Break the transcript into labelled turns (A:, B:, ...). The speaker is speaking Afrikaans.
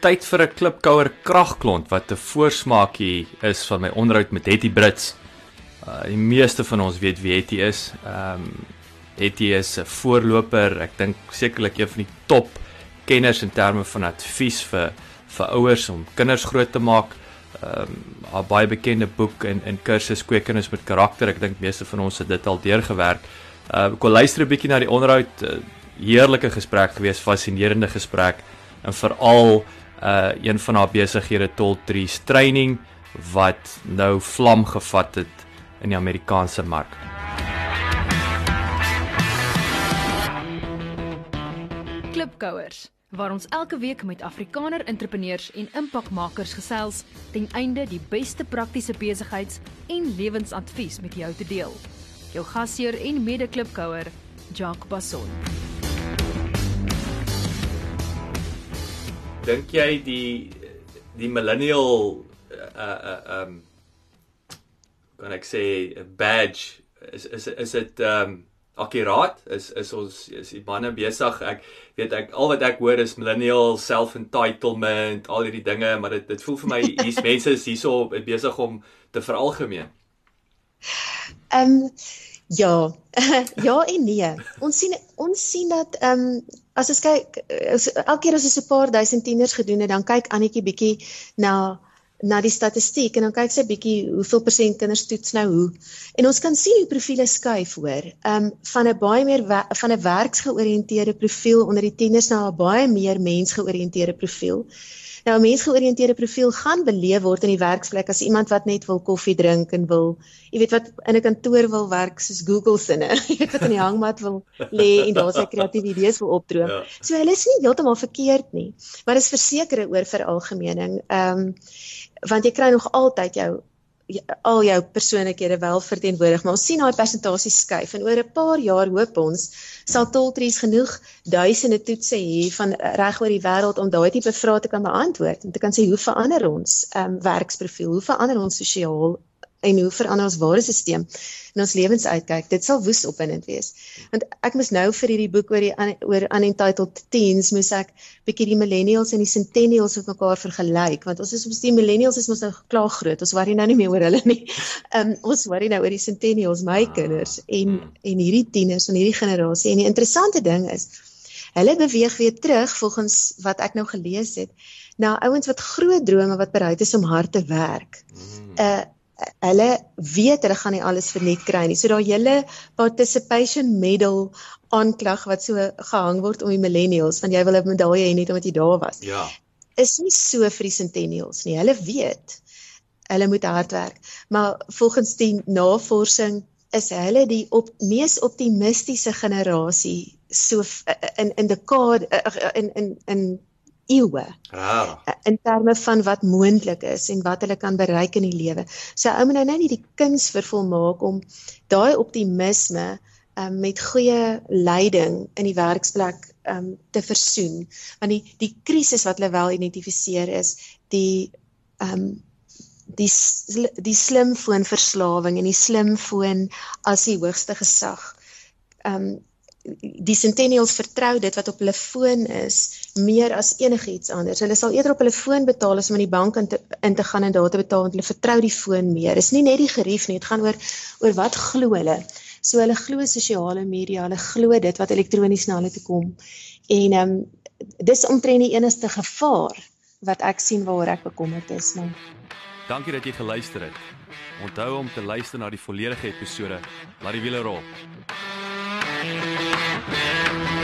A: tyd vir 'n klipkouer kragklont wat 'n voorsmaakie is van my onderhoud met Hetty Brits. Uh die meeste van ons weet wie Hetty is. Ehm um, Hetty is 'n voorloper, ek dink sekerlik een van die top kenners in terme van advies vir vir ouers om kinders groot te maak. Ehm um, haar baie bekende boek en en kursus kweekinders met karakter. Ek dink meeste van ons het dit al deurgewerk. Uh ek wil luister 'n bietjie na die onderhoud. Uh, heerlike gesprek gewees, fascinerende gesprek en veral uh een van haar besighede Toll Trees training wat nou vlam gevat het in die Amerikaanse mark.
B: Klipkouers waar ons elke week met Afrikaner entrepreneurs en impakmakers gesels ten einde die beste praktiese besigheids- en lewensadvies met jou te deel. Jou gasheer en mede-klipkouer, Jacques Basson.
A: Dink jy die die millennial uh uh um kan ek sê 'n badge is is is dit um akkuraat is is ons is die manne besig ek weet ek al wat ek hoor is millennial self entitlement al hierdie dinge maar dit dit voel vir my hier's mense is hierso besig om te veralgemeen.
C: Ehm um, ja, ja en nee. Ons sien ons sien dat ehm um, as ons kyk as, elke keer as ons 'n paar duisend tieners gedoen het, dan kyk Annetjie bietjie na na die statistiek en dan kyk sy bietjie hoeveel persent kinders toets nou hoe. En ons kan sien hoe profile skuif hoor. Ehm um, van 'n baie meer van 'n werksgeoriënteerde profiel onder die tieners na 'n baie meer mensgeoriënteerde profiel. Nou 'n mensgeoriënteerde profiel gaan beleef word in die werksplek as iemand wat net wil koffie drink en wil, jy weet wat in 'n kantoor wil werk soos Google sinne. Jy weet wat in die hangmat wil lê en daar sy kreatiewe idees wil opdroom. Ja. So hulle is nie heeltemal verkeerd nie, maar dis versekerde oor veralgemening. Ehm um, want jy kry nog altyd jou al jou persoonlikhede wel verteenwoordig, maar ons sien daai persentasie skuif en oor 'n paar jaar hoop ons sal Toltries genoeg duisende toetse hê van reg oor die wêreld om daai tipe vrae te kan beantwoord en te kan sê hoe verander ons um, werksprofiel, hoe verander ons sosiaal en hoe verander ons waardesisteem in ons lewens uitkyk. Dit sal woes opwindend wees. Want ek moes nou vir hierdie boek oor die oor unentitled teens moes ek bietjie die millennials en die centennials met mekaar vergelyk want ons is ons die millennials is mos nou klaar groot. Ons worry nou nie meer oor hulle nie. Ehm um, ons worry nou oor die centennials, my ah, kinders en hmm. en hierdie tieners van hierdie generasie. En die interessante ding is hulle beweeg weer terug volgens wat ek nou gelees het na ouens wat groot drome wat bereid is om hard te werk. Uh hulle weet hulle gaan nie alles verniet kry nie. So daai hele participation medal aanklag wat so gehang word om die millennials want jy wil 'n medalje hê net omdat jy daar was.
A: Ja.
C: Is nie so vir die centennials nie. Hulle weet hulle moet hard werk. Maar volgens die navorsing is hulle die op mees optimistiese generasie so in in dekade in in in eeue.
A: Ja.
C: In terme van wat moontlik is en wat hulle kan bereik in die lewe. So ou moet nou net die kuns vervolmaak om daai optimisme um, met goeie leiding in die werksplek um, te versoen. Want die die krisis wat hulle wel identifiseer is die ehm um, die die slimfoonverslawing en die slimfoon as die hoogste gesag. Ehm um, die centennials vertrou dit wat op hulle foon is meer as enigiets anders. Hulle sal eerder op hulle foon betaal as om in die bank in te, in te gaan en daar te betaal want hulle vertrou die foon meer. Dis nie net die gerief nie, dit gaan oor oor wat glo hulle. So hulle glo sosiale media, hulle glo dit wat elektronies na hulle toe kom. En ehm um, dis omtrent die enigste gevaar wat ek sien waaroor ek bekommerd is, man.
A: Dankie dat jy geluister het. Onthou om te luister na die volledige episode. Laat die wiele rol. Thank you.